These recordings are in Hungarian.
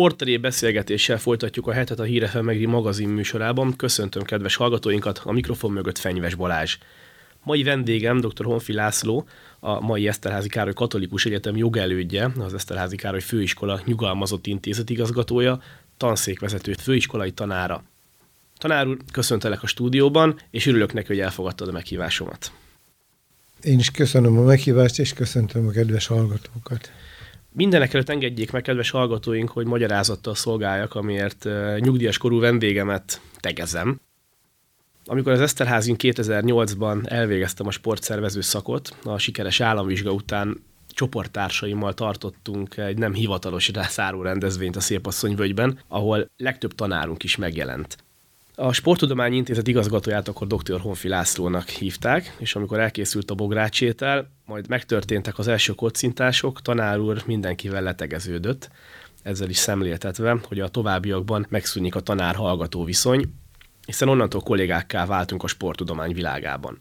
Sportteré beszélgetéssel folytatjuk a hetet a Hírefe Megri magazin műsorában. Köszöntöm kedves hallgatóinkat, a mikrofon mögött Fenyves Balázs. Mai vendégem dr. Honfi László, a mai Eszterházi Károly Katolikus Egyetem jogelődje, az Eszterházi Károly Főiskola nyugalmazott intézet igazgatója, tanszékvezető főiskolai tanára. Tanár úr, köszöntelek a stúdióban, és örülök neki, hogy elfogadtad a meghívásomat. Én is köszönöm a meghívást, és köszöntöm a kedves hallgatókat. Mindenek előtt engedjék meg, kedves hallgatóink, hogy magyarázattal szolgáljak, amiért nyugdíjas korú vendégemet tegezem. Amikor az Eszterházin 2008-ban elvégeztem a sportszervező szakot, a sikeres államvizsga után csoporttársaimmal tartottunk egy nem hivatalos rászáró rendezvényt a Szépasszonyvölgyben, ahol legtöbb tanárunk is megjelent. A Sporttudományi Intézet igazgatóját akkor dr. Honfi Lászlónak hívták, és amikor elkészült a bográcsétel, majd megtörténtek az első kocintások, tanár úr mindenkivel letegeződött, ezzel is szemléltetve, hogy a továbbiakban megszűnik a tanár-hallgató viszony, hiszen onnantól kollégákká váltunk a sporttudomány világában.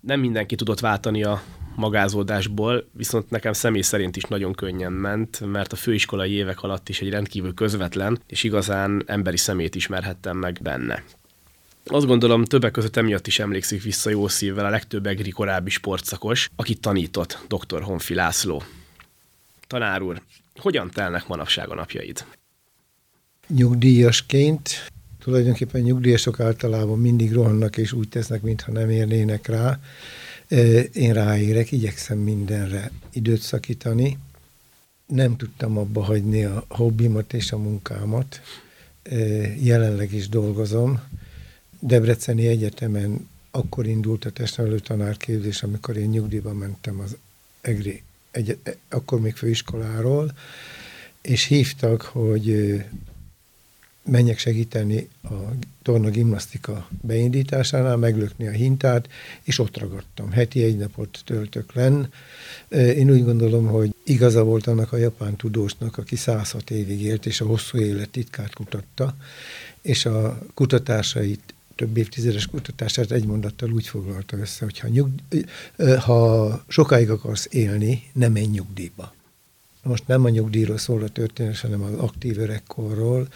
Nem mindenki tudott váltani a magázódásból, viszont nekem személy szerint is nagyon könnyen ment, mert a főiskolai évek alatt is egy rendkívül közvetlen és igazán emberi szemét ismerhettem meg benne. Azt gondolom, többek között emiatt is emlékszik vissza jó szívvel a legtöbb egri korábbi sportszakos, akit tanított dr. Honfi László. Tanár úr, hogyan telnek manapság a napjaid? Nyugdíjasként tulajdonképpen nyugdíjasok általában mindig rohannak és úgy tesznek, mintha nem érnének rá. Én ráérek, igyekszem mindenre időt szakítani. Nem tudtam abba hagyni a hobbimat és a munkámat. Jelenleg is dolgozom. Debreceni Egyetemen akkor indult a testnevelő tanárképzés, amikor én nyugdíjba mentem az EGRI, egy, akkor még főiskoláról, és hívtak, hogy menjek segíteni a torna gimnasztika beindításánál, meglökni a hintát, és ott ragadtam. Heti egy napot töltök lenn. Én úgy gondolom, hogy igaza volt annak a japán tudósnak, aki 106 évig élt, és a hosszú élet titkát kutatta, és a kutatásait több évtizedes kutatását egy mondattal úgy foglalta össze, hogy ha, nyugd... ha sokáig akarsz élni, nem menj nyugdíjba. Most nem a nyugdíjról szól a történet, hanem az aktív öregkorról.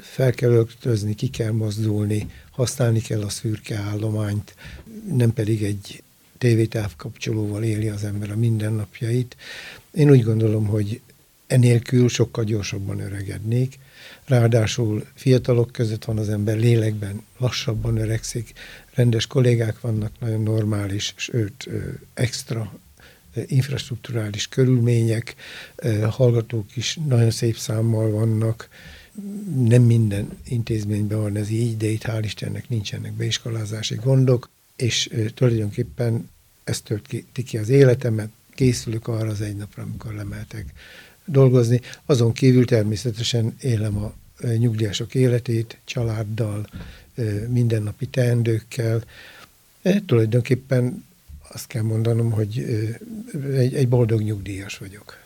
Fel kell öltözni, ki kell mozdulni, használni kell a szürke állományt, nem pedig egy tévétávkapcsolóval éli az ember a mindennapjait. Én úgy gondolom, hogy enélkül sokkal gyorsabban öregednék. Ráadásul fiatalok között van az ember lélekben, lassabban öregszik, rendes kollégák vannak, nagyon normális, sőt, extra infrastruktúrális körülmények, hallgatók is nagyon szép számmal vannak, nem minden intézményben van ez így, de itt hál' Istennek nincsenek beiskolázási gondok, és tulajdonképpen ez tölti ki az életemet, készülök arra az egy napra, amikor lemeltek dolgozni. Azon kívül természetesen élem a nyugdíjasok életét, családdal, mindennapi teendőkkel. E, tulajdonképpen azt kell mondanom, hogy egy, egy boldog nyugdíjas vagyok.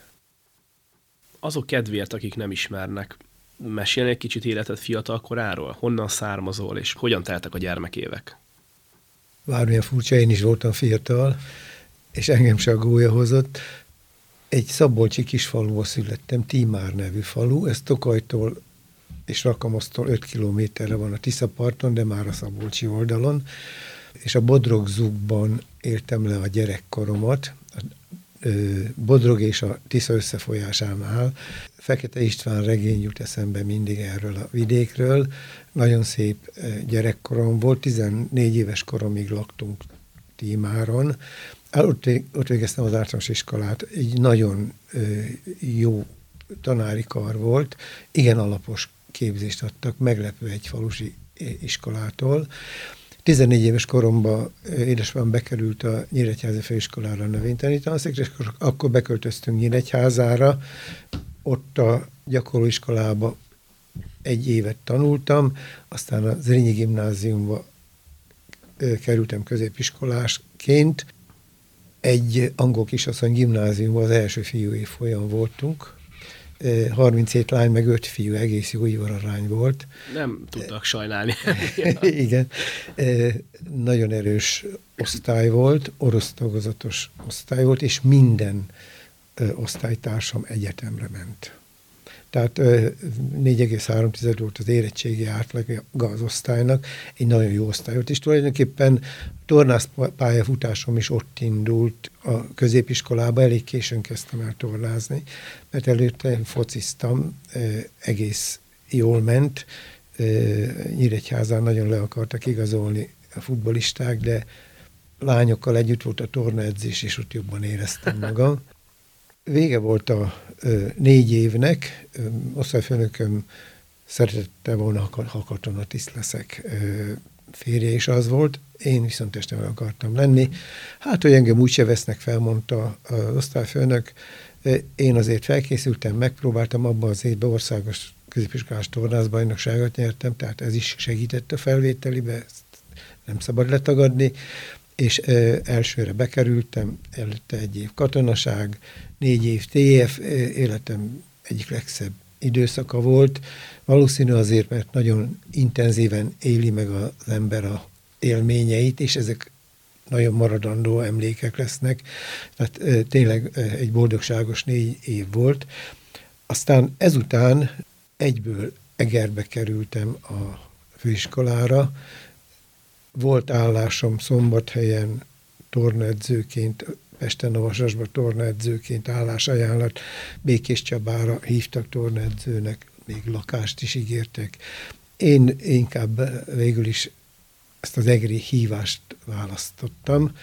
Azok kedvéért, akik nem ismernek, mesélni egy kicsit életed fiatal koráról? Honnan származol, és hogyan teltek a gyermekévek? Bármilyen furcsa, én is voltam fiatal, és engem se a gólya hozott. Egy szabolcsi kisfaluba születtem, Tímár nevű falu, ez Tokajtól és Rakamosztól 5 kilométerre van a Tisza parton, de már a Szabolcsi oldalon és a Bodrogzugban értem le a gyerekkoromat, Bodrog és a Tisza összefolyásánál. Fekete István regény jut eszembe mindig erről a vidékről. Nagyon szép gyerekkorom volt, 14 éves koromig laktunk Tímáron. Ott, ott végeztem az általános iskolát, egy nagyon jó tanári kar volt, igen alapos képzést adtak, meglepő egy falusi iskolától. 14 éves koromban édesapám bekerült a Nyíregyházi Főiskolára és akkor beköltöztünk Nyíregyházára, ott a gyakorlóiskolába egy évet tanultam, aztán a Zrínyi gimnáziumba kerültem középiskolásként, egy angol kisasszony gimnáziumban az első fiú folyam voltunk, 37 lány, meg 5 fiú, egész jó ivaраrány volt. Nem tudtak sajnálni. Igen. Nagyon erős osztály volt, orosz tagozatos osztály volt, és minden osztálytársam egyetemre ment. Tehát 4,3 volt az érettségi átlag az osztálynak, egy nagyon jó osztály volt, és tulajdonképpen tornász pályafutásom is ott indult a középiskolába, elég későn kezdtem el tornázni, mert előtte fociztam, egész jól ment, Nyíregyházán nagyon le akartak igazolni a futbolisták, de lányokkal együtt volt a tornaedzés, és ott jobban éreztem magam. Vége volt a négy évnek, osztályfőnököm szeretette volna, ha katonatiszt leszek, ö, férje is az volt, én viszont este meg akartam lenni. Hát, hogy engem úgyse vesznek fel, mondta az osztályfőnök. Én azért felkészültem, megpróbáltam abban az évben országos középiskolás tornászbajnokságot nyertem, tehát ez is segített a felvételibe, ezt nem szabad letagadni, és elsőre bekerültem, előtte egy év katonaság, négy év TF, életem egyik legszebb időszaka volt. Valószínű azért, mert nagyon intenzíven éli meg az ember a élményeit, és ezek nagyon maradandó emlékek lesznek. Tehát tényleg egy boldogságos négy év volt. Aztán ezután egyből Egerbe kerültem a főiskolára. Volt állásom Szombathelyen tornaedzőként, Pesten a Vasasba tornaedzőként állásajánlat, Békés Csabára hívtak tornaedzőnek, még lakást is ígértek. Én inkább végül is ezt az egri hívást választottam,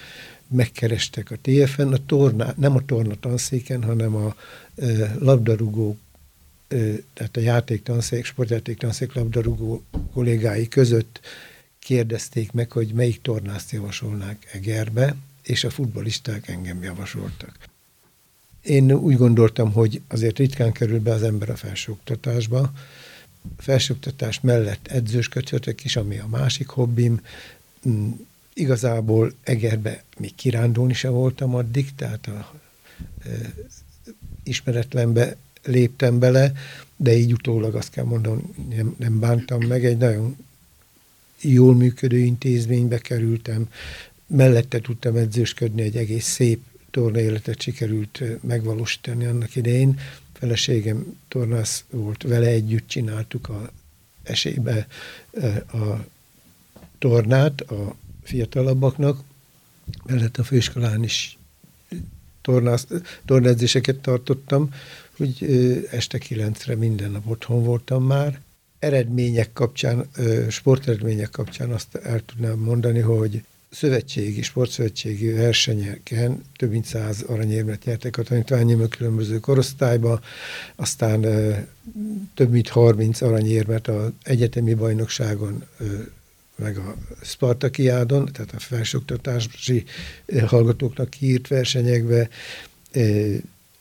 megkerestek a TFN, a torna, nem a torna tanszéken, hanem a e, labdarúgó tehát a játéktanszék, sportjátéktanszék labdarúgó kollégái között kérdezték meg, hogy melyik tornászt javasolnák Egerbe, és a futbolisták engem javasoltak. Én úgy gondoltam, hogy azért ritkán kerül be az ember a felsőoktatásba. Felsőoktatás mellett edzősködhetek is, ami a másik hobbim. Mm, igazából Egerbe még kirándulni se voltam addig, tehát a e, ismeretlenbe léptem bele, de így utólag azt kell mondanom, nem, nem bántam meg, egy nagyon jól működő intézménybe kerültem, mellette tudtam edzősködni, egy egész szép tornaéletet sikerült megvalósítani annak idején. Feleségem tornász volt, vele együtt csináltuk a esélybe a tornát a fiatalabbaknak, mellett a főiskolán is tornász, tornaedzéseket tartottam, hogy este kilencre minden nap otthon voltam már. Eredmények kapcsán, sporteredmények kapcsán azt el tudnám mondani, hogy szövetségi, sportszövetségi versenyeken több mint száz aranyérmet nyertek a tanítványim a különböző korosztályba, aztán több mint 30 aranyérmet az egyetemi bajnokságon meg a Spartakiádon, tehát a felsőoktatási hallgatóknak kiírt versenyekbe,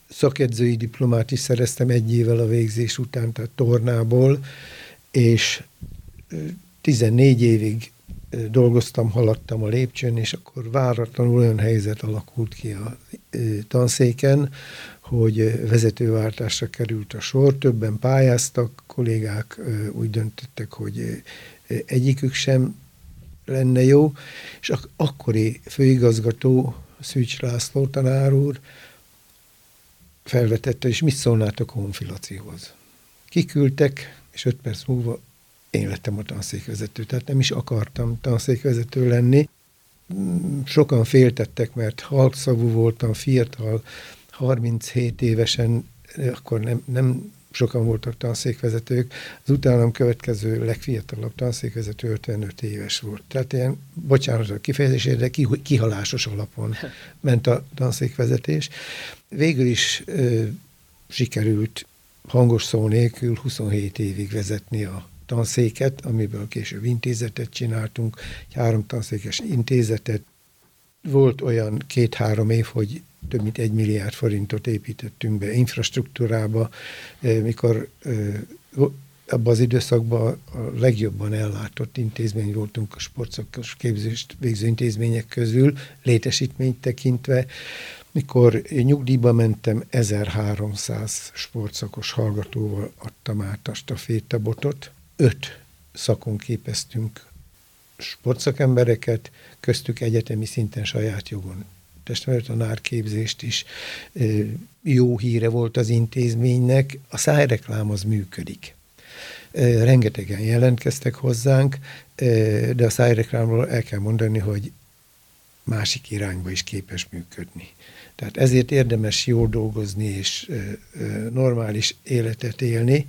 szakedzői diplomát is szereztem egy évvel a végzés után, tehát tornából, és 14 évig dolgoztam, haladtam a lépcsőn, és akkor váratlanul olyan helyzet alakult ki a tanszéken, hogy vezetőváltásra került a sor, többen pályáztak, kollégák úgy döntöttek, hogy egyikük sem lenne jó, és ak- akkori főigazgató Szűcs László tanár úr felvetette, és mit szólnátok a honfilacihoz. Kiküldtek, és öt perc múlva én lettem a tanszékvezető, tehát nem is akartam tanszékvezető lenni. Sokan féltettek, mert halkszavú voltam, fiatal, 37 évesen, akkor nem, nem sokan voltak tanszékvezetők. Az utánam következő legfiatalabb tanszékvezető 55 éves volt. Tehát ilyen, bocsánat a kifejezésére, de kihalásos alapon ment a tanszékvezetés. Végül is ö, sikerült hangos szó nélkül 27 évig vezetni a tanszéket, amiből később intézetet csináltunk, egy három tanszékes intézetet. Volt olyan két-három év, hogy több mint egy milliárd forintot építettünk be infrastruktúrába, mikor abban az időszakban a legjobban ellátott intézmény voltunk a sportszakos képzést végző intézmények közül, létesítményt tekintve. Mikor nyugdíjba mentem, 1300 sportszakos hallgatóval adtam át a stafétabotot. Öt szakon képeztünk sportszakembereket, köztük egyetemi szinten saját jogon testvértanárképzést is jó híre volt az intézménynek, a szájreklám az működik. Rengetegen jelentkeztek hozzánk, de a szájreklámról el kell mondani, hogy másik irányba is képes működni. Tehát ezért érdemes jól dolgozni és normális életet élni,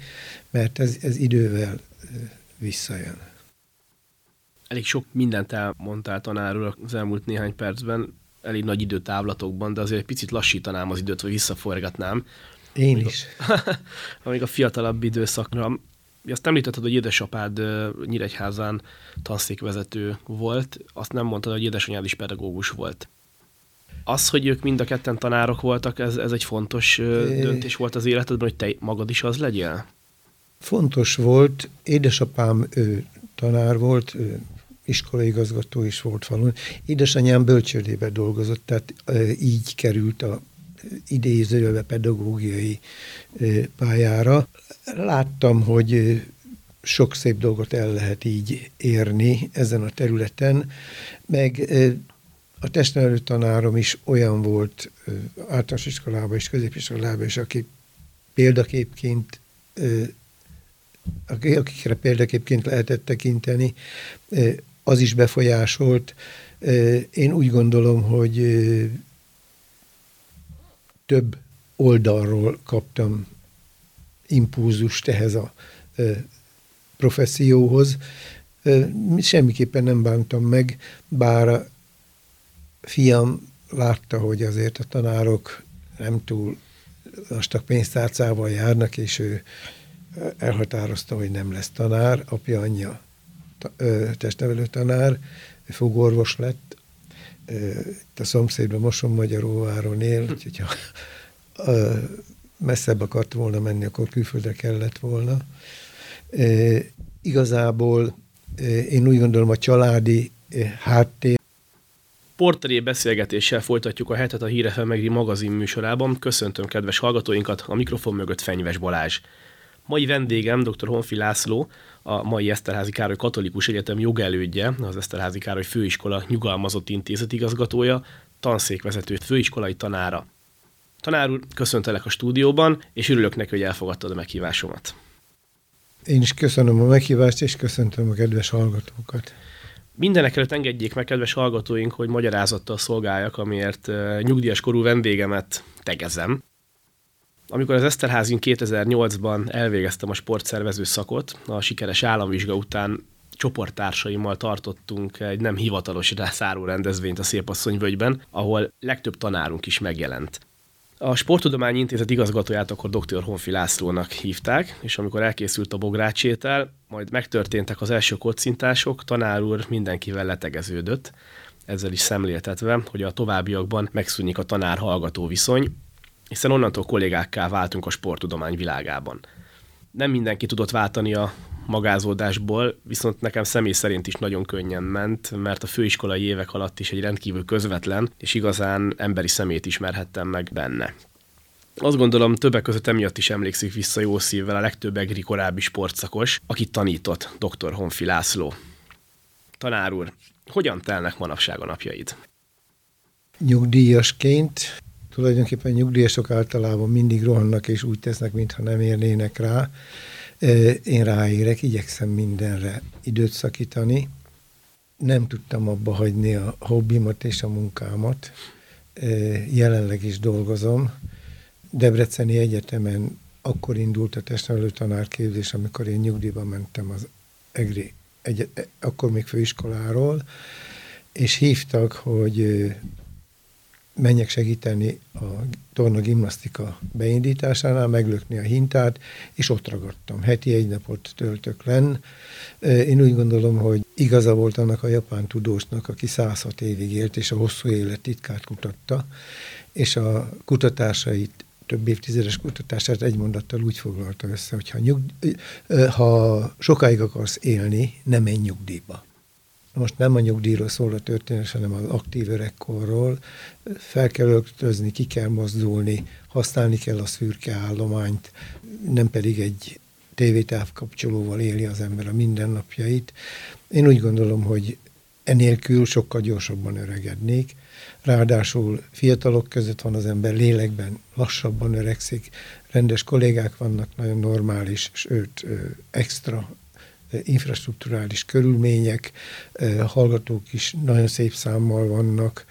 mert ez, ez idővel visszajön. Elég sok mindent elmondtál tanárul az elmúlt néhány percben, elég nagy időtávlatokban, de azért egy picit lassítanám az időt, vagy visszaforgatnám. Én amíg is. A, amíg a fiatalabb időszakra. Azt említetted, hogy édesapád Nyíregyházán tanszékvezető volt, azt nem mondtad, hogy édesanyád is pedagógus volt. Az, hogy ők mind a ketten tanárok voltak, ez, ez egy fontos döntés volt az életedben, hogy te magad is az legyél? Fontos volt. Édesapám ő tanár volt, ő iskolaigazgató is volt falun. Édesanyám bölcsődébe dolgozott, tehát így került a idézőjelve pedagógiai pályára. Láttam, hogy sok szép dolgot el lehet így érni ezen a területen, meg a testnevelő tanárom is olyan volt általános iskolában és középiskolában is, aki példaképként akikre példaképként lehetett tekinteni, az is befolyásolt. Én úgy gondolom, hogy több oldalról kaptam impulzust ehhez a professzióhoz. Semmiképpen nem bántam meg, bár fiam látta, hogy azért a tanárok nem túl vastag pénztárcával járnak, és ő elhatározta, hogy nem lesz tanár. Apja anyja testnevelő tanár, fogorvos lett, itt a szomszédban Moson Magyaróváron él, hm. úgyhogy ha messzebb akart volna menni, akkor külföldre kellett volna. Igazából én úgy gondolom a családi háttér Porteré beszélgetéssel folytatjuk a hetet a Híre Megri magazin műsorában. Köszöntöm kedves hallgatóinkat, a mikrofon mögött Fenyves Balázs. Mai vendégem dr. Honfi László, a mai Eszterházi Károly Katolikus Egyetem jogelődje, az Eszterházi Károly Főiskola nyugalmazott intézet igazgatója, tanszékvezető, főiskolai tanára. Tanár úr, köszöntelek a stúdióban, és örülök neki, hogy elfogadtad a meghívásomat. Én is köszönöm a meghívást, és köszöntöm a kedves hallgatókat. Mindenek előtt engedjék meg, kedves hallgatóink, hogy magyarázattal szolgáljak, amiért nyugdíjas korú vendégemet tegezem. Amikor az Eszterházin 2008-ban elvégeztem a sportszervező szakot, a sikeres államvizsga után csoporttársaimmal tartottunk egy nem hivatalos rászáró rendezvényt a Szépasszonyvölgyben, ahol legtöbb tanárunk is megjelent. A Sporttudományi Intézet igazgatóját akkor dr. Honfi Lászlónak hívták, és amikor elkészült a bográcsétel, majd megtörténtek az első kocintások, tanár úr mindenkivel letegeződött, ezzel is szemléltetve, hogy a továbbiakban megszűnik a tanár-hallgató viszony, hiszen onnantól kollégákká váltunk a sporttudomány világában. Nem mindenki tudott váltani a magázódásból, viszont nekem személy szerint is nagyon könnyen ment, mert a főiskolai évek alatt is egy rendkívül közvetlen és igazán emberi szemét ismerhettem meg benne. Azt gondolom, többek között emiatt is emlékszik vissza jó szívvel a legtöbb egri korábbi sportszakos, akit tanított dr. Honfi László. Tanár úr, hogyan telnek manapság a napjaid? Nyugdíjasként tulajdonképpen nyugdíjasok általában mindig rohannak és úgy tesznek, mintha nem érnének rá. Én ráérek, igyekszem mindenre időt szakítani. Nem tudtam abba hagyni a hobbimat és a munkámat. Jelenleg is dolgozom. Debreceni Egyetemen akkor indult a testnevelő tanárképzés, amikor én nyugdíjba mentem az EGRI, egy, akkor még főiskoláról, és hívtak, hogy menjek segíteni a torna gimnasztika beindításánál, meglökni a hintát, és ott ragadtam. Heti egy napot töltök lenn. Én úgy gondolom, hogy igaza volt annak a japán tudósnak, aki 106 évig élt, és a hosszú élet titkát kutatta, és a kutatásait több évtizedes kutatását egy mondattal úgy foglalta össze, hogy ha, nyugd... ha sokáig akarsz élni, nem menj nyugdíjba. Most nem a nyugdíjról szól a történet, hanem az aktív öregkorról. Fel kell öltözni, ki kell mozdulni, használni kell a szürke állományt, nem pedig egy tévétávkapcsolóval éli az ember a mindennapjait. Én úgy gondolom, hogy enélkül sokkal gyorsabban öregednék. Ráadásul fiatalok között van az ember lélekben, lassabban öregszik, rendes kollégák vannak, nagyon normális, sőt, extra infrastruktúrális körülmények, hallgatók is nagyon szép számmal vannak,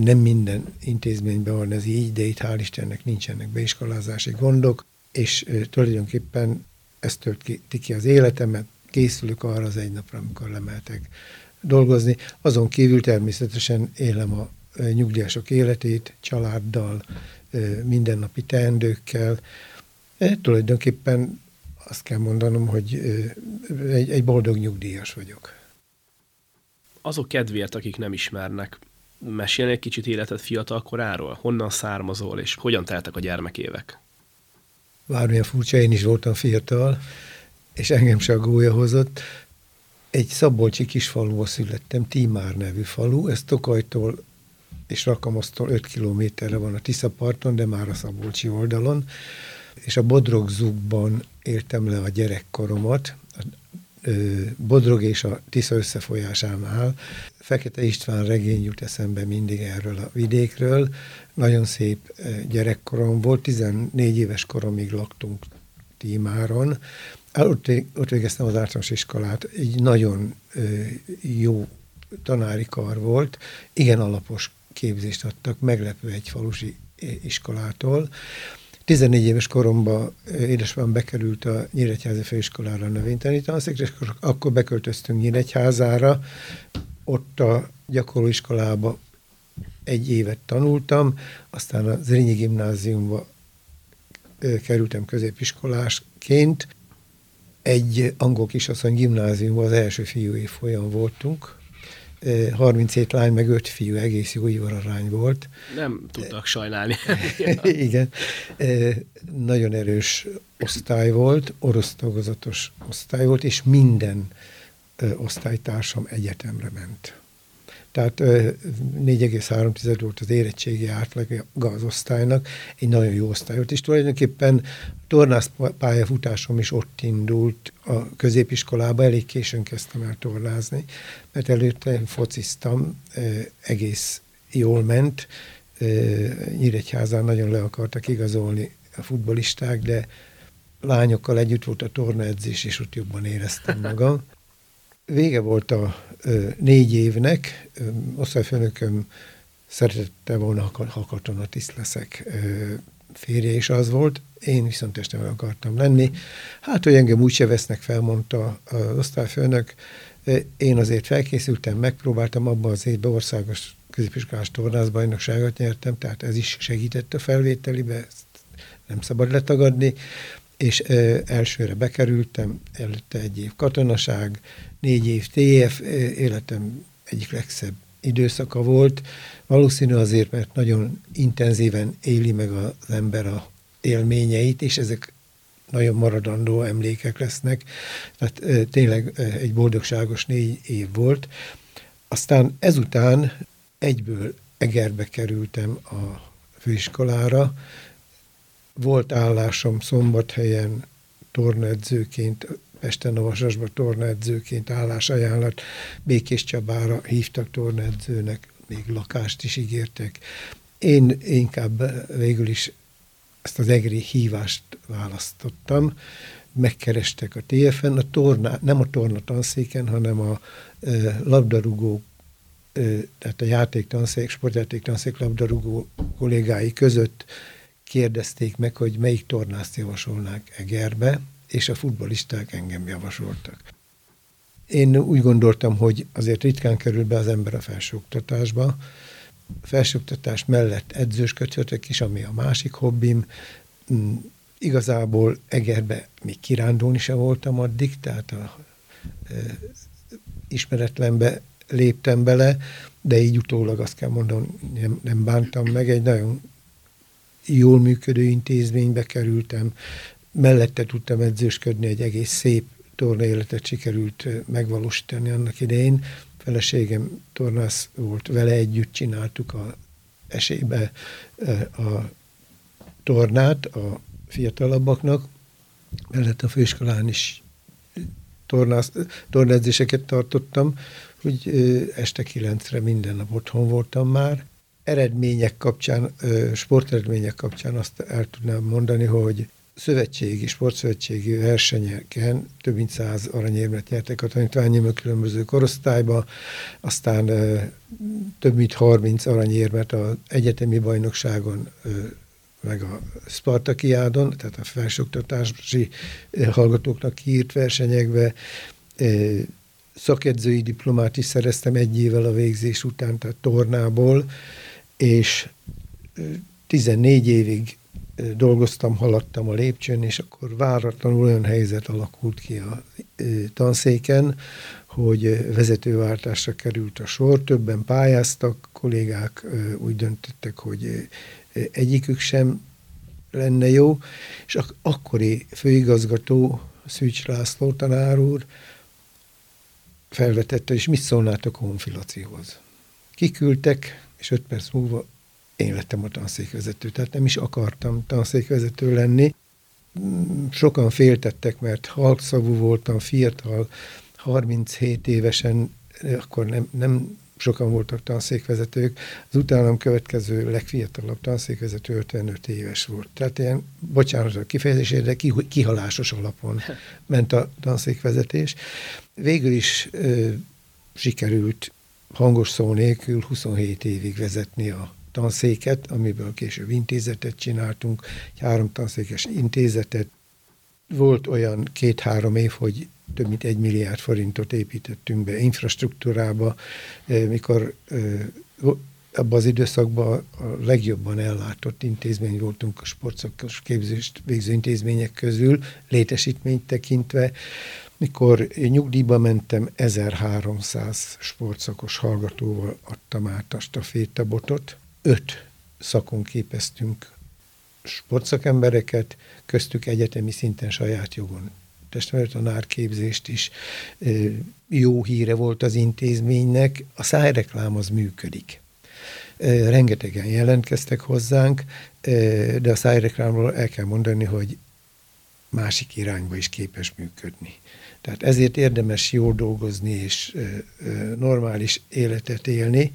nem minden intézményben van ez így, de itt hál' Istennek nincsenek beiskolázási gondok, és tulajdonképpen ez tölti ki az életemet, készülök arra az egy napra, amikor lemeltek dolgozni. Azon kívül természetesen élem a nyugdíjasok életét, családdal, mindennapi teendőkkel. Tulajdonképpen azt kell mondanom, hogy egy, egy boldog nyugdíjas vagyok. Azok kedvéért, akik nem ismernek, mesélni egy kicsit életed fiatal koráról? Honnan származol, és hogyan teltek a gyermekévek? Bármilyen furcsa, én is voltam fiatal, és engem se a gólya hozott. Egy szabolcsi kis faluba születtem, Tímár nevű falu, ez Tokajtól és Rakamasztól 5 kilométerre van a Tisza parton, de már a Szabolcsi oldalon, és a Bodrogzugban értem le a gyerekkoromat, Bodrog és a Tisza összefolyásánál. Fekete István regény jut eszembe mindig erről a vidékről. Nagyon szép gyerekkorom volt, 14 éves koromig laktunk Tímáron. Ott, ott végeztem az általános iskolát, egy nagyon jó tanári kar volt, igen alapos képzést adtak, meglepő egy falusi iskolától. 14 éves koromban édesapám bekerült a Nyíregyházi Főiskolára növénytanítanszékre, és akkor beköltöztünk Nyíregyházára. Ott a gyakorlóiskolába egy évet tanultam, aztán a Zrínyi gimnáziumba kerültem középiskolásként. Egy angol kisasszony gimnáziumban az első fiú folyam voltunk, 37 lány, meg 5 fiú, egész jó ivararány volt. Nem tudtak sajnálni. Igen. Nagyon erős osztály volt, orosz tagozatos osztály volt, és minden osztálytársam egyetemre ment. Tehát 4,3 volt az érettségi átlag az osztálynak, egy nagyon jó osztály volt, és tulajdonképpen tornász pályafutásom is ott indult a középiskolába, elég későn kezdtem el tornázni, mert előtte fociztam, egész jól ment, Nyíregyházán nagyon le akartak igazolni a futbolisták, de lányokkal együtt volt a tornaedzés, és ott jobban éreztem magam. Vége volt a négy évnek, ö, osztályfőnököm szeretette volna, ha katonatiszt leszek. Ö, férje is az volt, én viszont este meg akartam lenni. Hát, hogy engem úgyse vesznek fel, mondta az osztályfőnök. Én azért felkészültem, megpróbáltam abban az évben országos középiskolás tornászbajnokságot nyertem, tehát ez is segített a felvételibe, ezt nem szabad letagadni, és ö, elsőre bekerültem, előtte egy év katonaság, négy év TF, életem egyik legszebb időszaka volt. Valószínű azért, mert nagyon intenzíven éli meg az ember a élményeit, és ezek nagyon maradandó emlékek lesznek. Tehát tényleg egy boldogságos négy év volt. Aztán ezután egyből Egerbe kerültem a főiskolára. Volt állásom Szombathelyen tornaedzőként, Pesten a Vasasba tornaedzőként állásajánlat, Békés Csabára hívtak tornaedzőnek, még lakást is ígértek. Én inkább végül is ezt az egri hívást választottam, megkerestek a TFN, a torna, nem a torna tanszéken, hanem a e, labdarúgó, e, tehát a játéktanszék, sportjátéktanszék labdarúgó kollégái között kérdezték meg, hogy melyik tornászt javasolnák Egerbe, és a futbolisták engem javasoltak. Én úgy gondoltam, hogy azért ritkán kerül be az ember a felsőoktatásba. Felsőoktatás mellett edzősködhetek is, ami a másik hobbim. Mm, igazából Egerbe még kirándulni se voltam addig, tehát a e, ismeretlenbe léptem bele, de így utólag azt kell mondanom, nem, nem bántam meg, egy nagyon jól működő intézménybe kerültem, mellette tudtam edzősködni, egy egész szép tornaéletet sikerült megvalósítani annak idején. Feleségem tornász volt, vele együtt csináltuk a esélybe a tornát a fiatalabbaknak, mellett a főiskolán is tornázéseket tartottam, hogy este kilencre minden nap otthon voltam már. Eredmények kapcsán, sporteredmények kapcsán azt el tudnám mondani, hogy szövetségi, sportszövetségi versenyeken több mint száz aranyérmet nyertek a tanítványim a különböző korosztályba, aztán több mint 30 aranyérmet az egyetemi bajnokságon meg a Spartakiádon, tehát a felsőoktatási hallgatóknak kiírt versenyekbe, szakedzői diplomát is szereztem egy évvel a végzés után, tehát tornából, és 14 évig dolgoztam, haladtam a lépcsőn, és akkor váratlanul olyan helyzet alakult ki a tanszéken, hogy vezetőváltásra került a sor, többen pályáztak, kollégák úgy döntöttek, hogy egyikük sem lenne jó, és ak- akkori főigazgató, Szűcs László tanár úr felvetette, és mit szólnátok a honfilacihoz. Kiküldtek, és öt perc múlva én lettem a tanszékvezető, tehát nem is akartam tanszékvezető lenni. Sokan féltettek, mert halkszavú voltam, fiatal, 37 évesen, akkor nem, nem sokan voltak tanszékvezetők, az utánam következő legfiatalabb tanszékvezető 55 éves volt. Tehát ilyen, bocsánat a kifejezésére, de kihalásos alapon ment a tanszékvezetés. Végül is ö, sikerült hangos szó nélkül 27 évig vezetni a tanszéket, amiből később intézetet csináltunk, egy három tanszékes intézetet. Volt olyan két-három év, hogy több mint egy milliárd forintot építettünk be infrastruktúrába, eh, mikor eh, abban az időszakban a legjobban ellátott intézmény voltunk a sportszakos képzést végző intézmények közül, létesítményt tekintve. Mikor nyugdíjba mentem, 1300 sportszakos hallgatóval adtam át a stafétabotot. Öt szakon képeztünk sportszakembereket, köztük egyetemi szinten saját jogon testvértanárképzést is jó híre volt az intézménynek. A szájreklám az működik. Rengetegen jelentkeztek hozzánk, de a szájreklámról el kell mondani, hogy másik irányba is képes működni. Tehát ezért érdemes jól dolgozni és normális életet élni,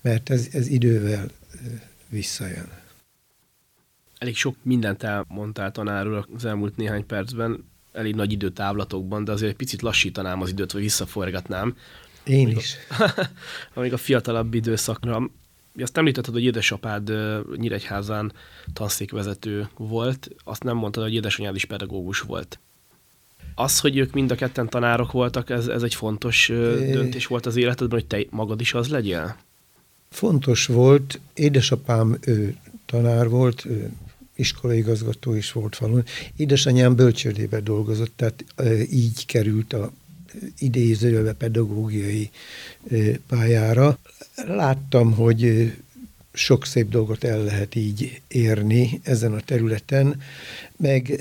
mert ez, ez idővel visszajön. Elég sok mindent elmondtál tanárul az elmúlt néhány percben elég nagy időtávlatokban, de azért egy picit lassítanám az időt, vagy visszaforgatnám. Én amíg is. A, amíg a fiatalabb időszakra. Azt említetted, hogy édesapád Nyíregyházán tanszékvezető volt, azt nem mondtad, hogy édesanyád is pedagógus volt. Az, hogy ők mind a ketten tanárok voltak, ez, ez egy fontos döntés volt az életedben, hogy te magad is az legyél? Fontos volt. Édesapám ő tanár volt, ő iskolaigazgató is volt falun. Édesanyám bölcsődébe dolgozott, tehát így került a idézőjelve pedagógiai pályára. Láttam, hogy sok szép dolgot el lehet így érni ezen a területen, meg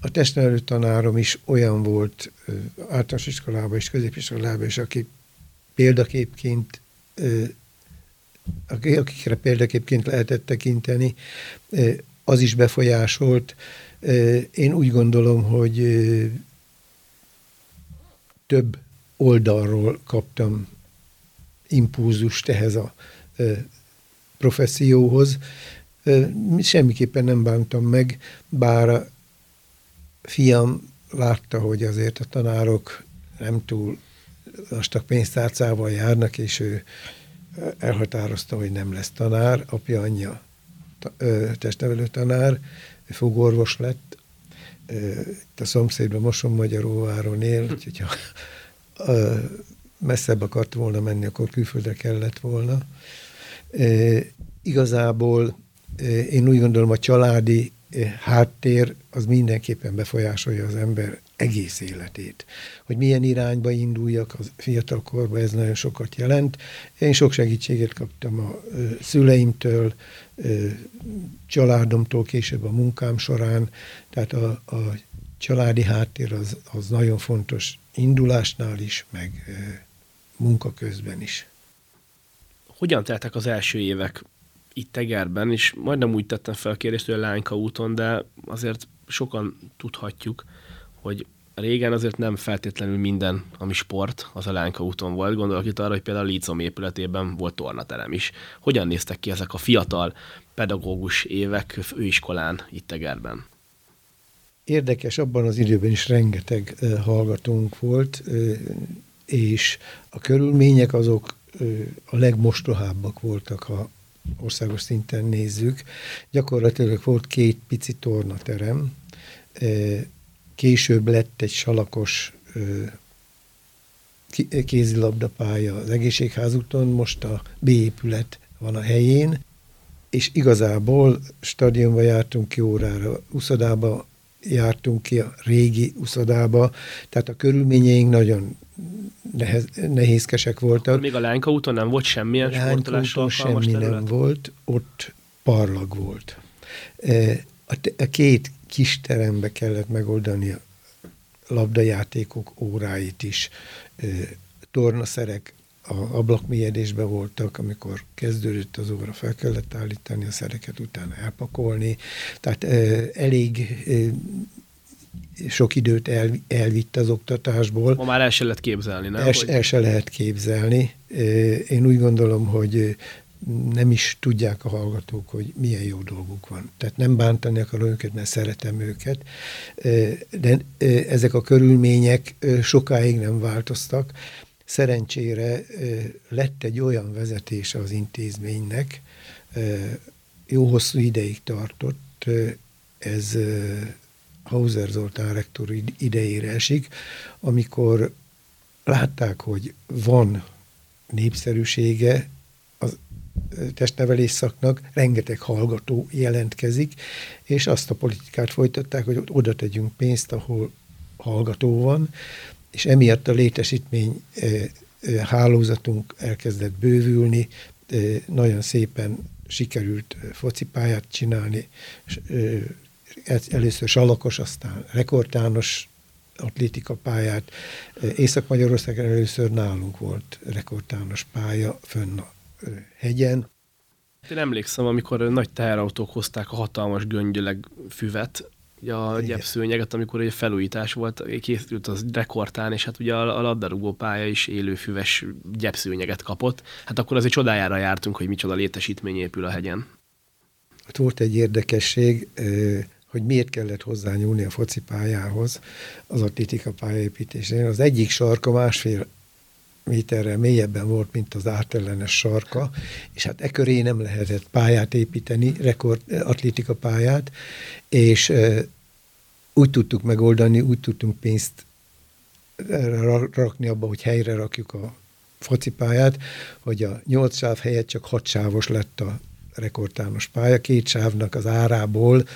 a testnevelő tanárom is olyan volt általános iskolában és középiskolában is, aki példaképként akikre példaképként lehetett tekinteni, az is befolyásolt. Én úgy gondolom, hogy több oldalról kaptam impulzust ehhez a professzióhoz. Semmiképpen nem bántam meg, bár a fiam látta, hogy azért a tanárok nem túl vastag pénztárcával járnak, és ő elhatározta, hogy nem lesz tanár. Apja, anyja testnevelő tanár, fogorvos lett, itt a szomszédban Moson Magyaróváron él, úgyhogy ha messzebb akart volna menni, akkor külföldre kellett volna. Igazából én úgy gondolom, a családi háttér az mindenképpen befolyásolja az ember egész életét. Hogy milyen irányba induljak a fiatal korban, ez nagyon sokat jelent. Én sok segítséget kaptam a szüleimtől, családomtól, később a munkám során, tehát a, a családi háttér az, az nagyon fontos indulásnál is, meg munka közben is. Hogyan teltek az első évek itt Tegerben, és majdnem úgy tettem fel a kérdést, hogy a Lányka úton, de azért sokan tudhatjuk, hogy régen azért nem feltétlenül minden, ami sport, az a Lánka úton volt. Gondolok itt arra, hogy például a Lícom épületében volt tornaterem is. Hogyan néztek ki ezek a fiatal pedagógus évek főiskolán itt Tegerben? Érdekes, abban az időben is rengeteg hallgatónk volt, és a körülmények azok a legmostohábbak voltak, ha országos szinten nézzük. Gyakorlatilag volt két pici tornaterem, később lett egy salakos kézilabdapálya az egészségházúton, most a B épület van a helyén, és igazából stadionba jártunk ki órára, uszodába jártunk ki a régi uszodába, tehát a körülményeink nagyon nehez, nehézkesek voltak. Még a Lánka úton nem volt semmilyen sportolásra semmi terület? nem volt, ott parlag volt. E, a, a két kis terembe kellett megoldani a labdajátékok óráit is. Tornaszerek a ablakmélyedésben voltak, amikor kezdődött az óra, fel kellett állítani a szereket, utána elpakolni. Tehát elég sok időt el, elvitt az oktatásból. Ma már el se lehet képzelni, nem? El, el se lehet képzelni. Én úgy gondolom, hogy nem is tudják a hallgatók, hogy milyen jó dolguk van. Tehát nem bántani akarom őket, mert szeretem őket, de ezek a körülmények sokáig nem változtak. Szerencsére lett egy olyan vezetése az intézménynek, jó hosszú ideig tartott, ez Hauser Zoltán rektor idejére esik, amikor látták, hogy van népszerűsége testnevelés szaknak, rengeteg hallgató jelentkezik, és azt a politikát folytatták, hogy oda tegyünk pénzt, ahol hallgató van, és emiatt a létesítmény hálózatunk elkezdett bővülni, nagyon szépen sikerült focipályát csinálni, először Salakos, aztán rekordtános atlétika pályát. Észak-Magyarországon először nálunk volt rekordtános pálya fönn a hegyen. Én emlékszem, amikor nagy teherautók hozták a hatalmas göngyöleg füvet, ugye a gyepszőnyeget, amikor egy felújítás volt, készült az rekordtán, és hát ugye a, labdarúgó pálya is élőfüves gyepszőnyeget kapott. Hát akkor azért csodájára jártunk, hogy micsoda létesítmény épül a hegyen. Ott volt egy érdekesség, hogy miért kellett hozzányúlni a foci pályához az atlétika pályaépítésén. Az egyik sarka másfél méterrel mélyebben volt, mint az átellenes sarka, és hát e köré nem lehetett pályát építeni, rekord atlétika pályát, és e, úgy tudtuk megoldani, úgy tudtunk pénzt rakni abba, hogy helyre rakjuk a focipályát, hogy a nyolc sáv helyett csak hat sávos lett a rekordtános pálya, két sávnak az árából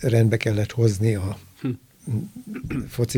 rendbe kellett hozni a hm. foci